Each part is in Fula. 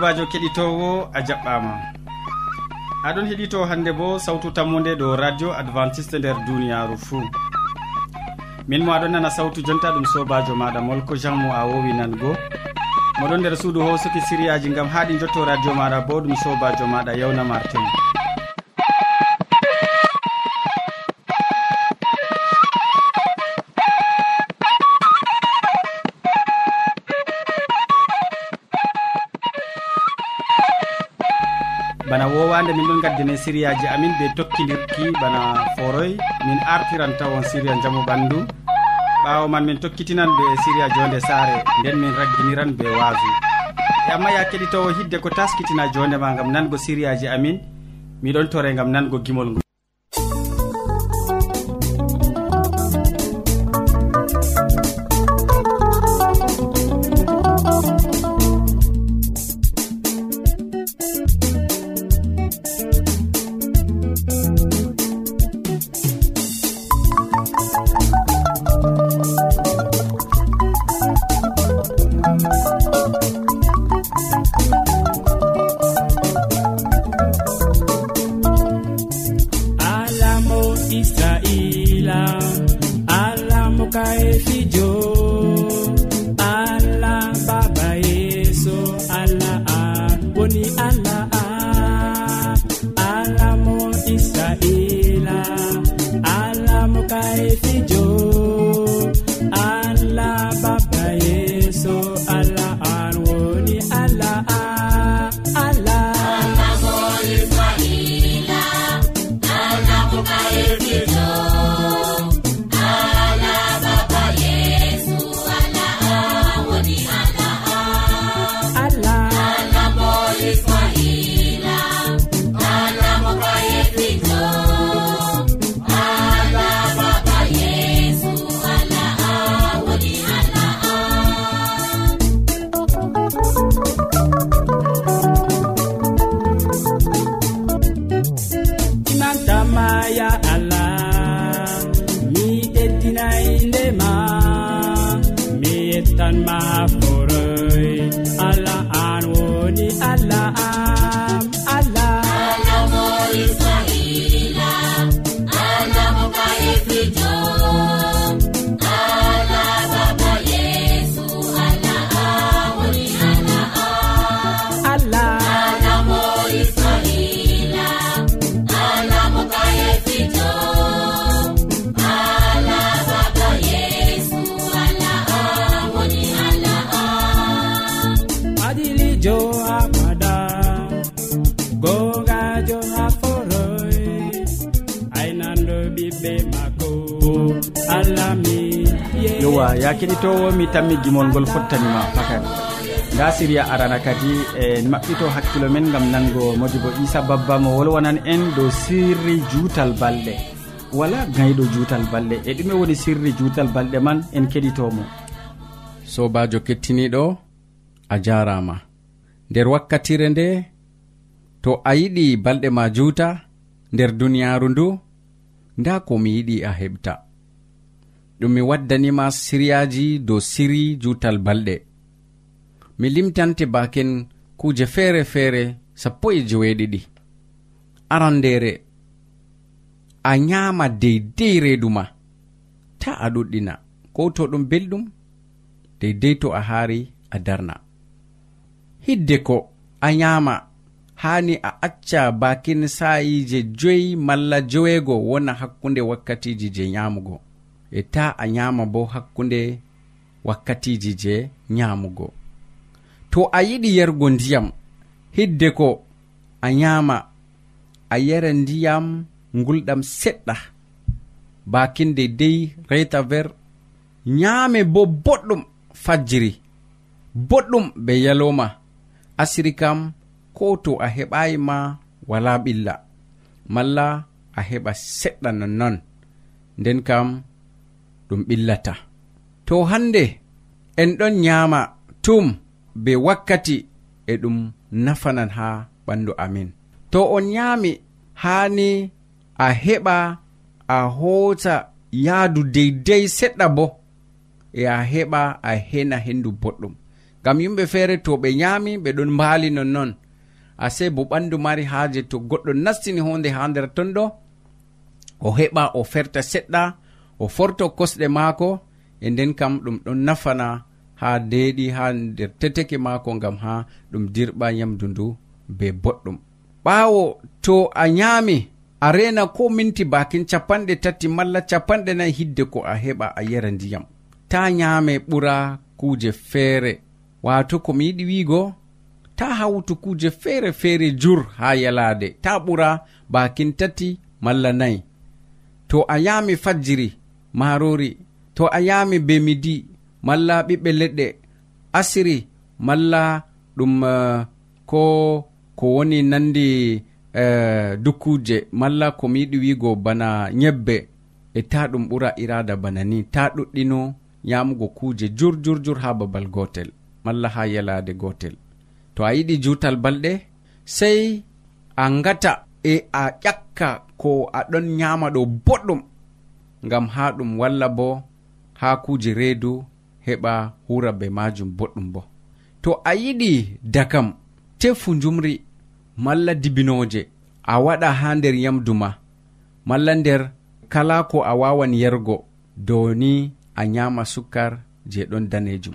sobajo keɗitowo a jaɓɓama. Aɗon heɗito hande bo sawtu tammude ɗo radio adventiste nder duniyaru fuu min mo aɗon nana sawtu jonta ɗum sobajo maɗa molko jean mo a wowi nango. Moɗon nder suudu hosuki siriyaji gam haɗi jotto radio maɗa bo ɗum sobajo maɗa yewna martin hande min ɗon gaddine sériyaji amin ɓe tokkidirki bana foroy. Min artiran tawon séria jaamu ɓandu. Ɓawo man min tokkitinan ɓe séria jonde saare nden min ragginiran ɓe waasu. E amma ya keɗitowo hidde ko taskitina jondema gam nango sériyaji amin miɗon tore gam nango gimol ngol ya keɗitowo mi tammi gimol ngol fottanima fakan. Nda siriya arana kadi e maɓɓito hakkilo men gam nango modi bo isa babba mo wolwanan en dow sirri juutal balɗe. Wala gayɗo juutal balɗe. E ɗume woni sirri juutal balɗe man en keɗitomo. Sobajo kettiniɗo a jarama nder wakkatire nde to a yiɗi balɗe ma juuta nder duniyaru ndu nda ko mi yiɗi a heɓta. ɗum mi waddanima siryaji dow siri jutal balɗe. Mi limtante baken kuje feere feere sappo e joweeɗiɗi arandere a nyama deydey reedu ma ta a ɗuɗɗina. Ko to ɗum belɗum deydey to a haari a darna. Hidde ko a nyama haani a acca bakin sa'iji joyi malla joweego wona hakkunde wakkatiji je nyamugo e ta a nyama bo hakkunde wakkatiji je nyamugo. To a yiɗi yergo ndiyam hidde ko a nyama a yara ndiyam ngulɗam seɗɗa. Bakinde dey reta ver nyame bo boɗɗum fajjiri boɗɗum be yaloma asiri kam ko to a heɓayi ma wala ɓilla malla a heɓa seɗɗa nonnon. Nden kam ɗum ɓillata. To hande en ɗon nyama tum be wakkati e ɗum nafanan ha ɓandu amin. To on nyami hani a heɓa a hoota yaadu deydey seɗɗa bo e a heɓa a hena hendu boɗɗum. Ngam yimɓe feere to ɓe nyami ɓe ɗon mbaali nonnon. Ase bo ɓandu mari haaje to goɗɗo nastini honde ha nder ton ɗo o heɓa o ferta seɗɗa o forto kosɗe maako e nden kam ɗum ɗon nafana ha deeɗi ha nder teteke maako ngam ha ɗum dirɓa yamdu ndu be boɗɗum. Ɓaawo to a nyaami a rena ko minti bakin capanɗe tati malla capanɗe nayi hidde ko a heɓa a yara ndiyam. Ta nyaame ɓura kuuje feere. Wato komi yiɗi wiigo ta hawtu kuuje feere feere jur ha yalaade. Ta ɓura bakin tati malla nayi. To a yaami fajjiri marori. To a yami be midi malla ɓiɓɓe leɗɗe. Asiri malla ɗum eh, ko ko woni nandi eh, dukkuje. Malla komi yiɗi wigo bana ñebbe e ta ɗum ɓura irada bana ni. Ta ɗuɗɗino yamugo kuje jur jur jur ha babal gotel. Malla ha yalade gotel. To a yiɗi jutal balɗe sei a ngata e a ƴakka ko aɗon nyama ɗo boɗɗum. ngam ha ɗum walla bo ha kuje reedu heɓa hura be majum boɗɗum bo. To a yiɗi dakam tefu jumri malla dibinoje a waɗa ha nder yamdu ma malla nder kala ko a wawan yergo dow ni a nyama sukkar je ɗon danejum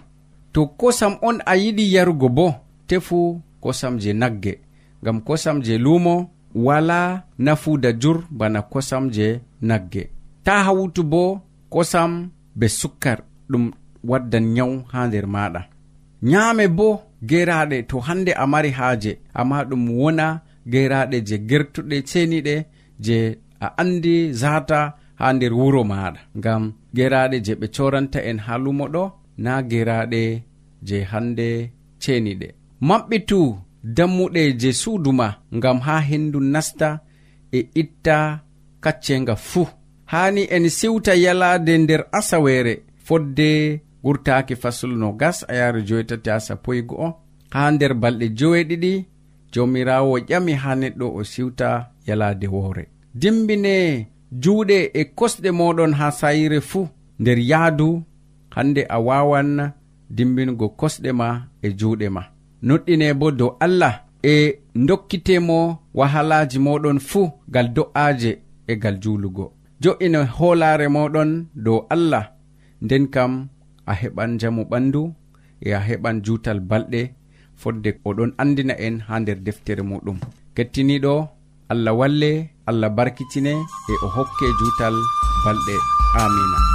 to kosam on a yiɗi yarugo bo tefu kosam je nagge ngam kosam je lumo wala nafuda jur bana kosam je nagge. ta hawtu bo kosam be sukkar ɗum waddan nyawu ha nder maɗa nyame bo geraɗe to hande a mari haaje amma ɗum wona geraɗe je gertuɗe ceniɗe je a andi zata ha nder wuro maɗa ngam geraɗe je ɓe coranta en ha lumo ɗo na geraɗe je hande ceniɗe maɓɓitu dammuɗe je suuduma ngam ha hendu nasta e itta kaccenga fuu. hani en siwta yalade nder asawere fodde gurtaaki fasulno gas a yaara joytati ha sappoygo o. Ha nder balɗe joweeɗiɗi jomirawo ƴami ha neɗɗo o siwta yalade woore. Dimbine juuɗe e kosɗe moɗon ha sayire fuu nder yahdu hande a wawan dimbingo kosɗe ma e juuɗe ma. Noɗɗine bo dow allah e dokkitemo wahalaji moɗon fuu gal do'aje e gal juulugo. jo'ina hoolaare moɗon dow allah. Nden kam a heɓan jamu ɓandu e a heɓan juutal balɗe fodde oɗon andina en ha nder deftere muɗum kettiniɗo allah walle allah barkitine e o hokke juutal balɗe. Amina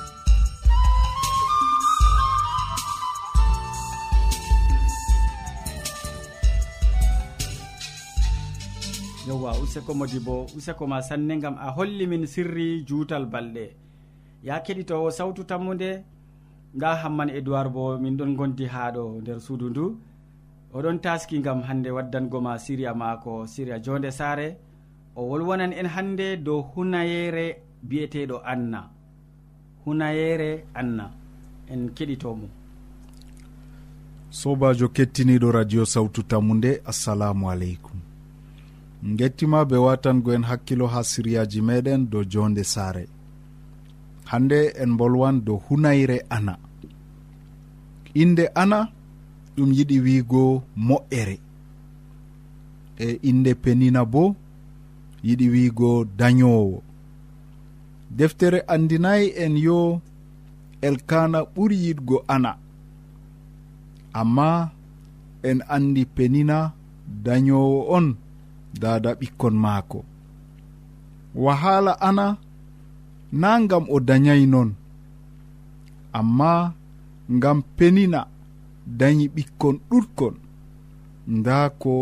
yewwa useko modi bo useko ma sanne gam a holli min sirri juutal balɗe. Ya keɗitowo sawtu tammude nda hamman edoird bo min ɗon gondi ha ɗo nder suudu ndu. Oɗon taski gam hande waddangoma siriya maako siriya jonde saare. O wolwonan en hande dow hunayere bi'eteɗo anna. Hunayere anna en keɗitomo sobajo kettiniɗo radio sawtu tammu nde assalamu aleykum. gettima be watangoen hakkilo ha siryaji meɗen dow jonde saare. Hande en bolwan dow hunayre ana. Inde ana ɗum yiɗi wiigo moƴƴere e inde penina bo yiɗi wiigo dañowo deftere andinayi en yo elkana ɓuri yiɗgo ana. Amma en andi penina dañowo on. dada ɓikkon maako. Wahala ana na gam o dayay non amma gam penina dayi ɓikkon ɗutkon nda ko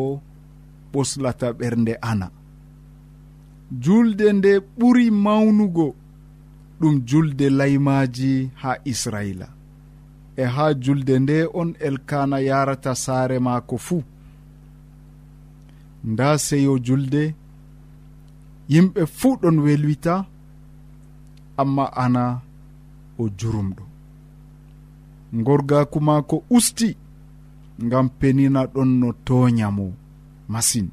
ɓoslata ɓernde ana. Julde nde ɓuri mawnugo ɗum julde laymaji ha israila e ha julde nde on elkana yarata saare maako fuu. nda seyo julde yimɓe fuu ɗon welwita amma ana o jurumɗo. Gorgaku maako usti ngam penina ɗon no toñamo masin.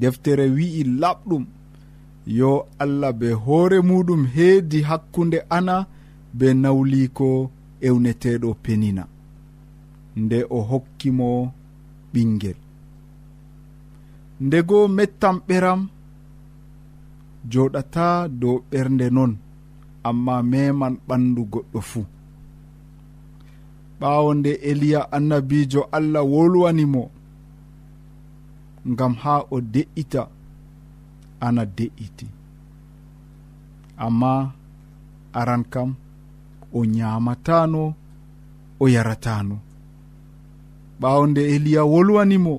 Deftere wi'i laɓɗum yo allah be hoore muɗum heedi hakkunde ana be nawliko ewneteɗo penina. Nde o hokkimo ɓingel ndego mettan ɓeram joɗata dow ɓernde non amma meman ɓandu goɗɗo fuu. Ɓawo nde eliya annabijo allah wolwanimo ngam ha o de'ita ana de'iti. Amma aran kam o nyamatano o yaratano ɓawo nde eliya wolwanimo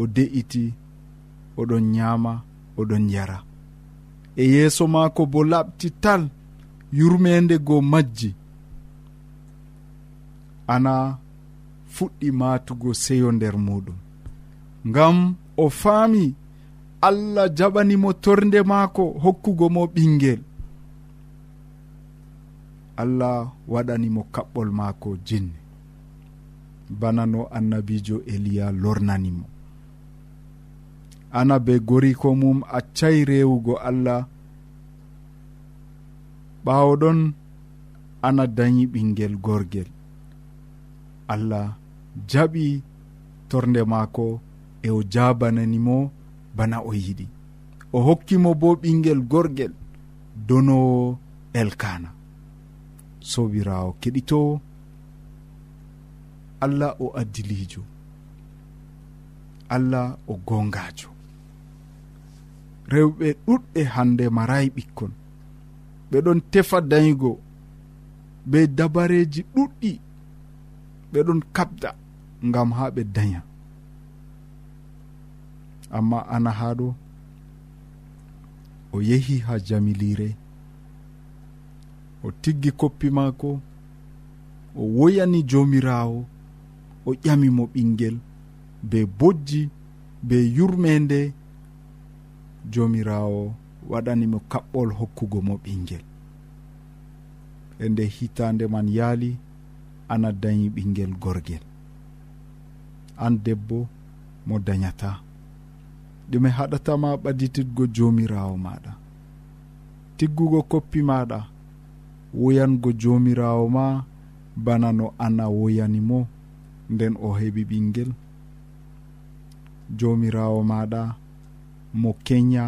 o de'iti oɗon nyaama oɗon yara. E yeeso maako bo laɓti tal yurmende go majji. Ana fuɗɗi maatugo seyo nder muɗum ngam o faami allah jaɓanimo torde maako hokkugo mo ɓingel allah waɗanimo kaɓɓol maako jinni bana no annabijo eliya lornanimo. ana be goriko mum accay rewugo allah. Ɓawo ɗon ana dañi ɓingel gorgel. Allah jaɓi torde maako e o jabananimo bana o yiɗi. O hokkimo bo ɓingel gorgel donowo elkana sobirawo keɗitowo allah o addilijo allah o gongajo rewɓe ɗuɗɓe hande marayi ɓikkon. Ɓeɗon tefa dañigo be dabareji ɗuɗɗi. Ɓeɗon kabda ngam ha ɓe daña amma ana haɗo o yehi ha jamilire o tiggi koppi maako o woyani jomirawo o ƴamimo ɓingel be bojji be yurmende jomirawo waɗanimo kaɓɓol hokkugo mo ɓingel e nde hitande man yaali ana dañi ɓingel gorgel. An debbo mo dañata. Ɗume haɗatama ɓaditidgo jomirawo maɗa. Tiggugo koppi maɗa woyango jomirawo ma bana no ana woyanimo nden o heɓi ɓingel jomirawo maɗa mo kenya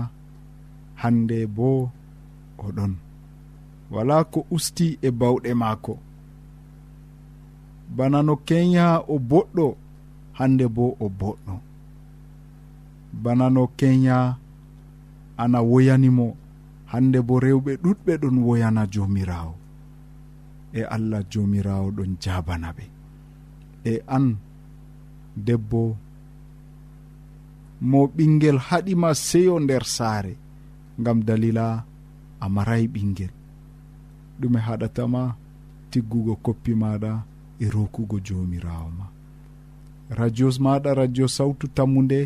hande bo oɗon. Wala ko usti e bawɗe maako. Bana no kenya o boɗɗo hande bo o boɗɗo. Bana no kenya ana woyanimo hande bo rewɓe ɗuɗɓe ɗon woyana jomirawo e allah jomirawo ɗon jabana ɓe. E an debbo mo ɓingel haɗima seyo nder saare gam dalila a maray ɓingel. Ɗume haɗatama tiggugo koppi maɗa e rokugo jomirawo ma. Radios maɗa radio sawtu tammude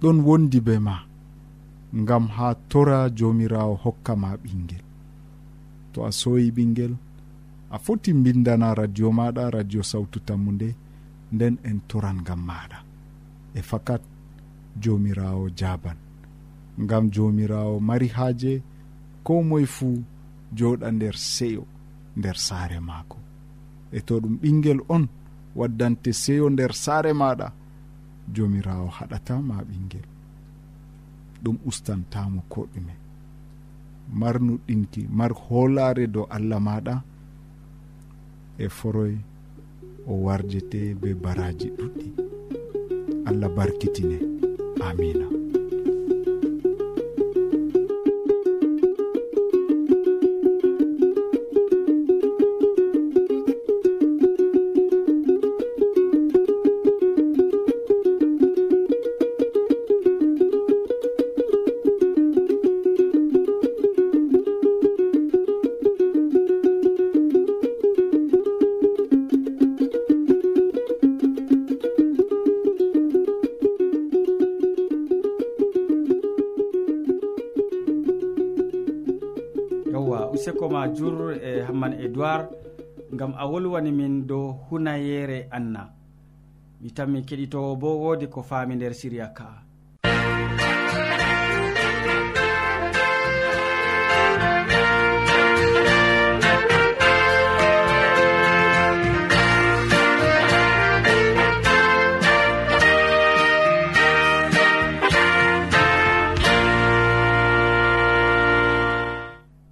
ɗon wondi be ma gam ha tora jomirawo hokkama ɓingel. To a soyi ɓingel a foti bindana radio maɗa radio sawtu tammu nde nden en toran gam maɗa. e fakat jomirawo jaban ngam jomirawo mari haaje ko moye fuu joɗa nder seyo nder saare maako. E to ɗum ɓingel on waddante seyo nder saare maɗa jomirawo haɗatama ɓingel ɗum ustantamo ko ɗume mar nuɗɗinki mar hoolare dow allah maɗa e foroy o warjete be baraji ɗuɗɗi. allah barkitine. Amina. mi tanmi keɗitowo bo wodi ko faami nder siriya ka.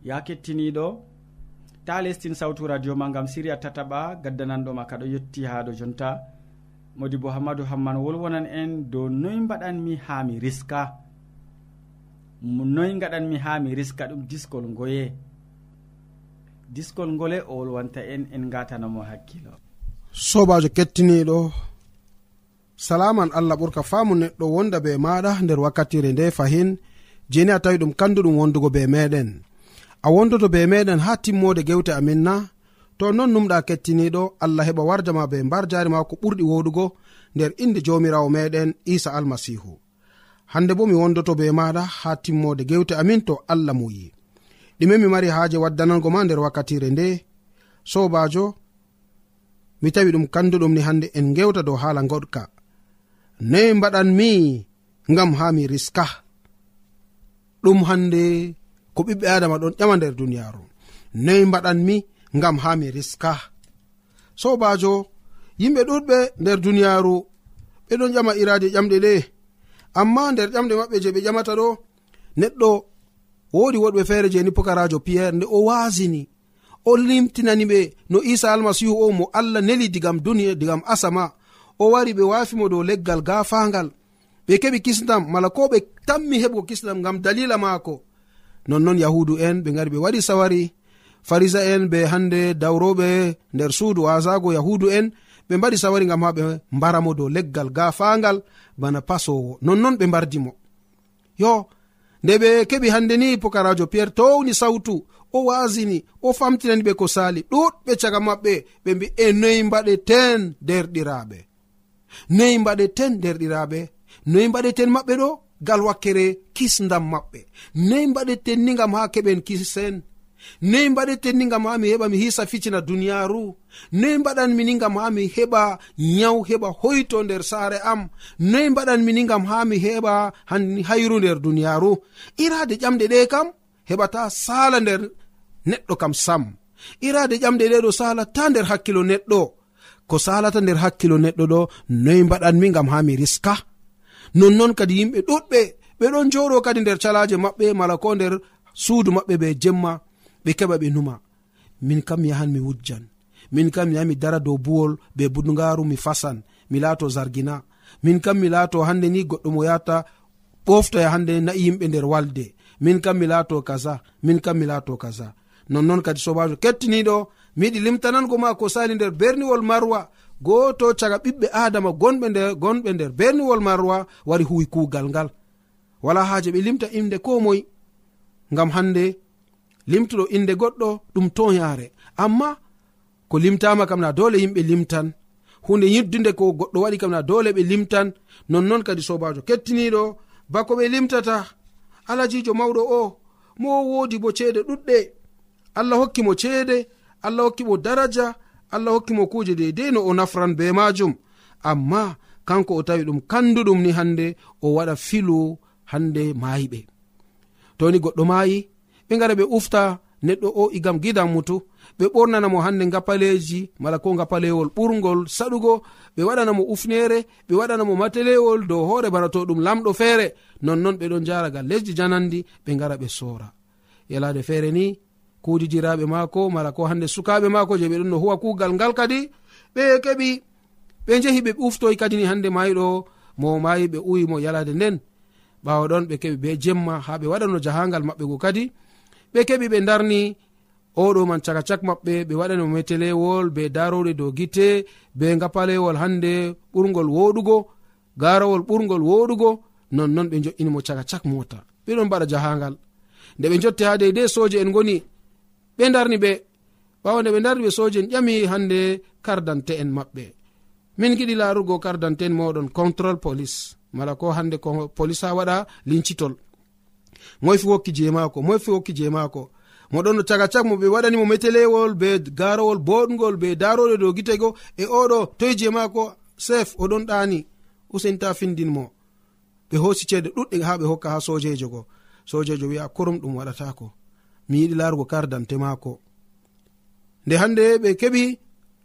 Ya kettiniɗo ta lestin sawtu radio ma gam siriya tataɓa gaddananɗoma kaɗo yetti ha ɗo jonta. modi bo hammadou hamman wolwonan en dow noy mbaɗanmi ha mi riska? Noy gaɗanmi ha mi riska ɗum diskol ngoye? Diskol ngole o wolwanta en en gatanamo hakkilo. Sobajo kettiniɗo salaman allah ɓurka famu neɗɗo wonda be maɗa nder wakkatire nde fahin jeni a tawi ɗum kanduɗum wondugo be meɗen. A wondoto be meɗen ha timmode gewte amin na to non numɗa kettiniɗo allah heɓa warjama be mbar jari ma ko ɓurɗi woɗugo nder inde jamirawo meɗen isa almasihu. Hande bo mi wondoto be maɗa ha timmode gewte amin to allah muyi. Ɗume mi mari haaje waddanango ma nder wakkatire nde. Sobajo mi tawi ɗum kanduɗum ni hande en gewta dow haala goɗka. Noyi mbaɗanmi ngam ha mi riska. Ɗum hande ko ɓiɓɓe adama ɗon ƴama nder duniyaru noyi mbaɗanmi ngam ha mi riska. Sobajo yimɓe ɗuɗɓe nder duniyaru ɓeɗon ƴama iraade ƴamɗe ɗe amma nder ƴamɗe maɓɓe je ɓe ƴamata ɗo neɗɗo woodi woɗɓe feere je ni pokarajo piyerre nde o wasini o limtinani ɓe no isa almasihu o mo allah neli digam duniya digam asama. O wari ɓe wafimo dow leggal gafangal ɓe keɓi kisnam mala ko ɓe tammi heɓgo kisnam ngam dalila maako. Nonnon yahudu en ɓe gari ɓe waɗi sawari farisa en be hande dawroɓe nder suudu wasago yahudu en ɓe mbaɗi sawari gam ha ɓe mbaramo dow leggal gafangal bana pasowo nonnon ɓe mbardimo yo nde ɓe keɓi hande ni pokarajo pierre towni sawtu o wasini o famtinani ɓe ko sali ɗuɗɓe caga maɓɓe ɓe mbi e noyi mbaɗeten derɗiraɓe noyi mbaɗeten derɗiraɓe noyi mbaɗeten maɓɓe ɗo gal wakkere kisdam maɓɓe. Noyi mbaɗeten ni gam ha keɓen kisen noyi mbaɗeten ni gam ha mi heɓa mi hisa ficina duniyaru noyi mbaɗanmi ni gam ha mi heɓa nyaw heɓa hoyto nder saare am? Noyi mbaɗanmi ni gam ha mi heɓa hayru nder duniyaru irade ƴamɗe ɗe kam heɓata sala nder neɗɗo kam sam. Irade ƴamɗe ɗe ɗo salata nder hakkilo neɗɗo. Ko salata nder hakkilo neɗɗo ɗo noyi mbaɗanmi gam ha mi riska. Nonnon kadi yimɓe ɗuɗɓe ɓe ɗon joɗo kadi nder calaje maɓɓe mala ko nder suudu maɓɓe be jemma. ɓe keɓa ɓe numa. Min kam mi yahan mi wujjan. Min kam mi yaha mi dara dow buwol be budgaru mi fasan mi laato zargina. Min kam mi laato hande ni goɗɗo mo yata ɓoftoya hande na'i yimɓe nder walde. Min kam mi laato kaza min kam mi laato kaza. Nonnon kadi sobajo kettiniɗo miyiɗi limtanango ma ko sali nder berniwol marwa. Goto caga ɓiɓɓe adama gonɓe nder gonɓe nder berniwol marwa wari huwi kugal ngal. Wala haje ɓe limta imde ko moy. Ngam hande limtuɗo inde goɗɗo ɗum toyare amma ko limtama kam na dole yimɓe limtan. Hunde yiddude ko goɗɗo waɗi kam na dole ɓe limtan. Nonnon kadi sobajo kettiniɗo bako ɓe limtata. Alajijo mawɗo o mo wodi bo ceede ɗuɗɗe. Allah hokki mo ceede allah hokki mo daraja allah hokki mo kuje deidei no o nafran be majum amma kanko o tawi ɗum kanduɗum ni hande o waɗa filu hande mayiɓe toni goɗɗo mayi ɓe gara ɓe ufta neɗɗo o igam gidan mutu ɓe ɓornanamo hande gapaleji mala ko gapalewol ɓurgol saɗugo. Ɓe waɗanamo ufnere ɓe waɗanamo matelewol dow hoore bana to ɗum lamɗo feere. Nonnon ɓeɗon jaraga lesdi janandi ɓe gara ɓe sora yalade feere ni kudidiraɓe maako mala ko hande sukaɓe maako je ɓeɗon no huwa kugal ngal kadi ɓe keɓi ɓe jehi ɓe uftoy kadini hande mayiɗo mo mayi ɓe uwimo yalade nden. Ɓawo ɗon ɓe keɓi be jemma ha ɓe waɗano jahangal maɓɓe go kadi. ɓe keɓi ɓe darni oɗo man caka cak maɓɓe ɓe waɗanimo metelewol be daroɗe dow gite be gapalewol hande ɓurgol woɗugo garowol ɓurgol woɗugo nonnon ɓe jo'inimo caka cak mota. Ɓeɗon mbaɗa jahangal. Nde ɓe jotte ha deydei soje en goni ɓe darni ɓe ɓawo nde ɓe darni ɓe soje en ƴami hande kardante en maɓɓe. Min giɗi larugo kardante en moɗon control police. Mala ko hande police ha waɗa lincitol. moy fi wokki je maako moy fi wokki je maako. Moɗon no caga cak mo ɓe waɗanimo metelewol be garowol boɗgol be daroɗe dow gitego e oɗo toye je maako sef oɗon ɗani usenta findinmo ɓe hoosi ceede ɗuɗɗe ha ɓe hokka ha sojejo go. Sojejo wi'a kurum ɗum waɗatako mi yiɗi larugo kardante maako. Nde hande ɓe keɓi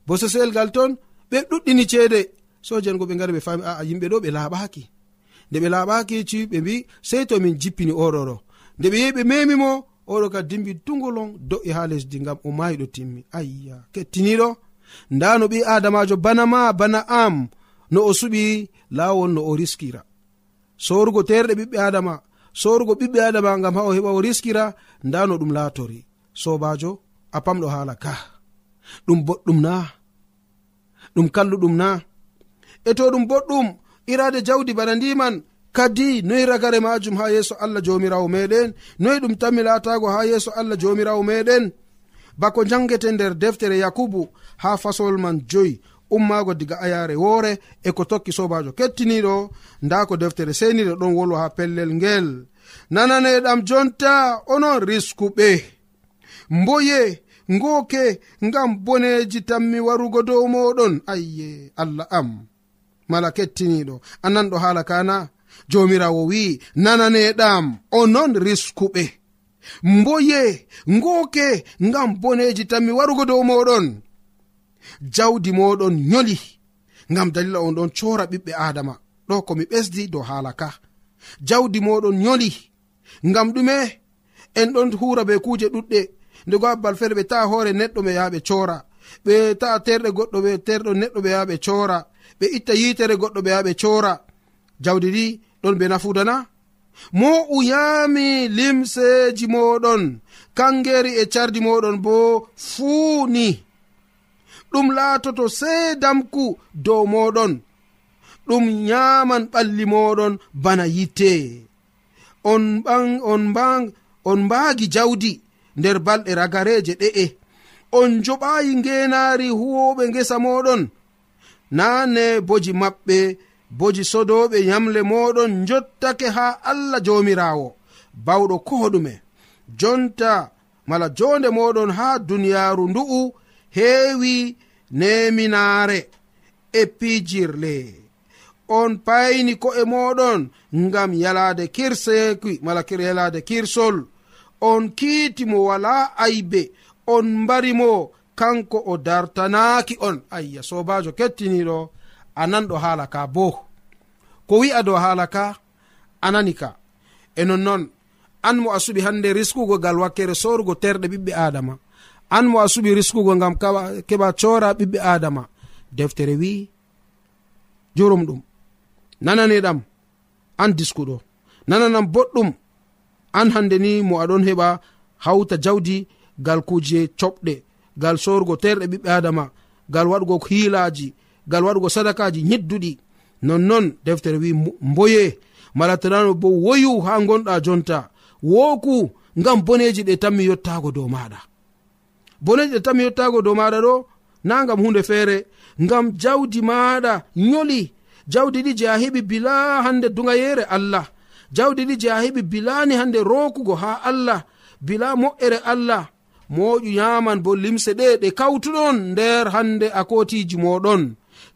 bosesel gal ton ɓe ɗuɗɗini ceede. Sojen go ɓe gari ɓe fami aa yimɓe ɗo ɓe laaɓaki nde ɓe laaɓaki ci ɓe mbi sei to min jippini oɗoɗo nde ɓe yehi ɓe memimo oɗo ka dimbi dugolon do'i ha lesdi gam o mayiɗo timmi. Ayya kettiniɗo? Nda no ɓi adamajo bana ma bana am no o suɓi lawol no o riskira. Sorugo terɗe ɓiɓɓe adama sorugo ɓiɓɓe adama gam ha o heɓa o riskira nda no ɗum latori sobajo a pamɗo hala ka. Ɗum boɗɗum na ɗum kalluɗum na e to ɗum boɗɗum irade jawdi bana ndiman kadi noyi ragare majum ha yeeso allah jomirawo meɗen noyi ɗum tanmi latago ha yeeso allah jomirawo meɗen. Bako jangete nder deftere yakubu ha fasol man joyi ummago diga ayare woore e ko tokki sobajo kettiniɗo nda ko deftere seniɗo ɗon wolwa ha pellel ngel. Nananeɗam jonta onon riskuɓe mboye ngoke ngam boneji tanmi warugo dow moɗon ayye allah am. mala kettiniɗo annan ɗo haala kana jomirawo wi'i nananeɗam onon riskuɓe. Mboye ngoke ngam boneji tanmi warugo dow moɗon jawdi moɗon nyoli ngam dalila on ɗon cora ɓiɓɓe adama ɗo komi ɓesdi dow haala ka. Jawdi moɗon nyoli ngam ɗume en ɗon hura be kuje ɗuɗɗe. Ndego abbal feere ɓe ta'a hoore neɗɗo ɓe yaha ɓe cora ɓe ta'a terɗe goɗɗo ɓe terɗo neɗɗo ɓe yaha ɓe cora ɓe itta yitere goɗɗo ɓe yaha ɓe cora jawdi ɗi ɗon ɓe nafudana mo uyami limseji moɗon kangeri e cardi moɗon bo fuuni ɗum laatoto seedamku dow moɗon ɗum nyaman ɓalli moɗon bana yitte on ɓan on mbang on mbaagi jawdi nder balɗe ragareje ɗe'e. On joɓayi ngenaari huwoɓe ngesa moɗon naane boji maɓɓe boji sodoɓe yamle moɗon jottake ha allah jomirawo. Bawɗo koɗume jonta mala jonde moɗon ha duniyaru ndu'u heewi neminaare e pijirle. On payni ko'e moɗon ngam yalade kirseki mala yalade kirsol. On kiiti mo wala aybe on mbarimo kanko o dartanaaki on. Ayya sobajo kettiniɗo a nanɗo haala ka bo ko wi'a dow haala ka anani ka. E nonnoon an mo a suɓi hannde riskugo gal wakkere sorugo terɗe ɓiɓɓe adama an mo a suɓi riskugo ngam keɓa cora ɓiɓɓe adama deftere wi jurum ɗum. Nananeɗam an diskuɗo. Nananam boɗɗum an hande ni mo aɗon heɓa hawta jawdi gal kuje coɓɗe. gal sorugo terɗe ɓiɓɓe adama gal waɗugo hiilaji gal waɗugo sadakaji ñidduɗi nonnon deftere wi mboye. Mala tanano bo woyu ha gonɗa jonta. Woku ngam boneji ɗe tanmi yottago dow maɗa. Boneji ɗe tanmi yottago dow maɗa ɗo na gam hunde feere ngam jawdi maɗa yoli jawdi ɗi je a heɓi bila hande dugayere allah. Jawdi ɗi je a heɓi bilani hande rokugo ha allah bila moƴƴere allah. moƴu yaman bo limse ɗe ɗe kawtuɗon nder hande akotiji moɗon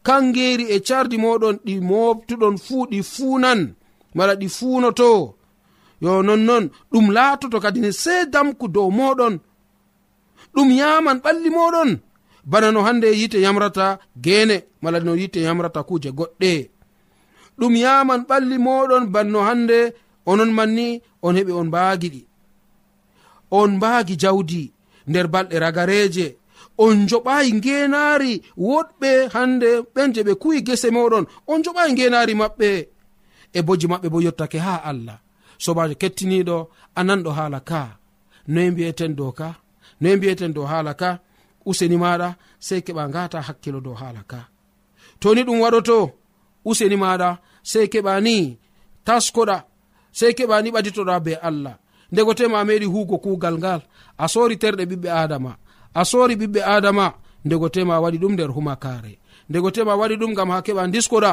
kangeri e cardi moɗon ɗi moftuɗon fuu ɗi fuunan mala ɗi fuunoto. Yo nonnon ɗum laatoto kadi ne se damku dow moɗon ɗum yaman ɓalli moɗon bana no hande yite yamrata gene mala no yite yamrata kuje goɗɗe. Ɗum yaman ɓalli moɗon banno hande onon manni on heɓi on mbaagiɗi on mbaagi jawdi. nder balɗe ragareje. On joɓayi ngenaari woɗɓe hande ɓen je ɓe kuwi gese moɗon on joɓayi ngenaari maɓɓe. E boji maɓɓe bo yottake ha allah. Sobajo kettiniɗo a nanɗo haala ka. Noye mbiyeten dow ka noye mbiyeten dow haala ka useni maɗa sei keɓa ngata hakkilo dow haala ka. Toni ɗum waɗoto useni maɗa sei keɓa ni taskoɗa sei keɓa ni ɓaditoɗa be allah. ndego tema a meɗi hugo kugal ngal. A sori terɗe ɓiɓɓe adama a sori ɓiɓɓe adama ndego tema waɗi ɗum nder humakare ndego tema waɗi ɗum gam ha keɓa diskoɗa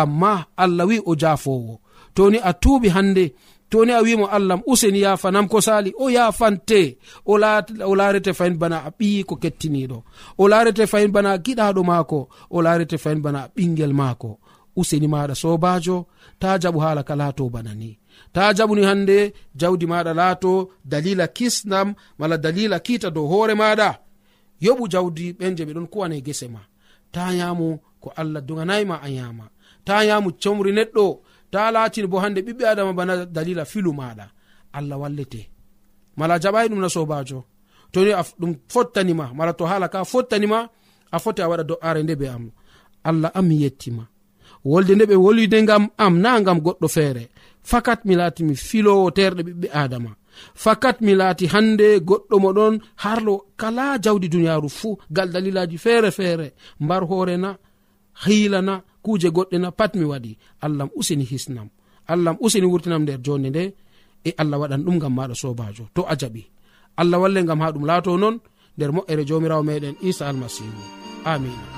amma allah wi o jafowo toni a tuuɓi hande toni a wimo allahm useni yafanam ko sali o yafante o larete fayin bana a ɓiyi ko kettiniɗo o larete fayin bana a giɗaɗo maako. O larete fayin bana a ɓingel maako. Useni maɗa sobajo ta jaɓu hala kala to bana ni. ta jaɓuni hande jawdi maɗa laato dalila kisnam mala dalila kiita dow hoore maɗa. Yoɓu jawdi ɓen je ɓeɗon kuwane gese ma. Ta yamu ko allah doganayma a yama ta yamu comri neɗɗo. Ta latini bo hande ɓiɓɓe adama bana dalila filu maɗa. Allah wallete. Mala jaɓai ɗum na sobajo to ɗum fottanima. Mala to hala ka fottanima a foti a waɗa do'are nde be am. Allah am mi yettima. wolde nde ɓe wolwide ngam am na ngam goɗɗo feere. Fakat mi laati mi filowo terɗe ɓiɓɓe adama fakat mi laati hande goɗɗo moɗon harlo kala jawdi duniyaaru fuu gal dalilaji feere feere. Mbar hoorena hiilana kuuje goɗɗe na pat mi waɗi. Allahm useni hisnam. Allahm useni wurtinam nder jonde nde e allah waɗan ɗum gam maɗa sobajo to a jaɓi. Allah walle gam ha ɗum laato noon nder moƴƴere jomirawo meɗen isa almasihu amina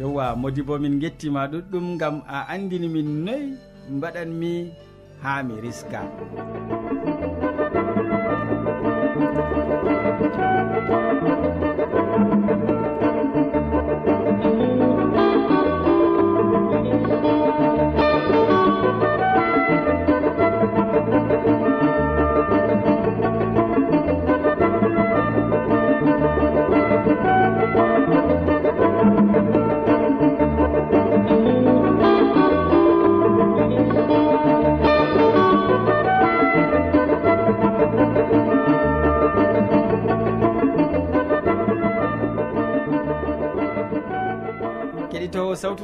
yowa modi bo min gettima ɗuɗɗum gam a andini min noyi mbaɗanmi ha mi riska.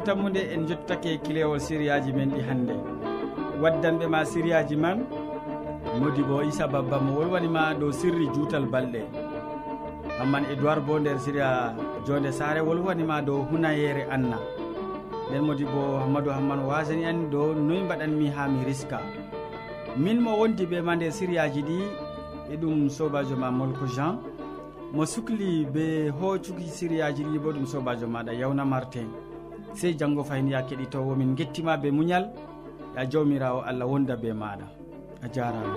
yeeso tammude en jottitake kilewol sériyaji men ɗi hannde. Waddanɓe ma sériyaji man modi bo issa babba mo wolwanima dow sirri juutal balɗe. Hamman edoird bo nder séria jonde sare wolwanima dow hunayere anna. Nden modi bo hammadou hamman wasani en dow noyi mbaɗanmi ha mi riska. Min mo wondi ɓe ma nder sériyaji ɗi e ɗum sobajo ma molko jean. Mo sukli be hoccuki sériyaji ɗi bo ɗum sobajo maɗa yawna martin. sey janngo fayin ya keɗitowo min gettima be muñal ya jawmirawo allah wonda be maɗa. A jarama.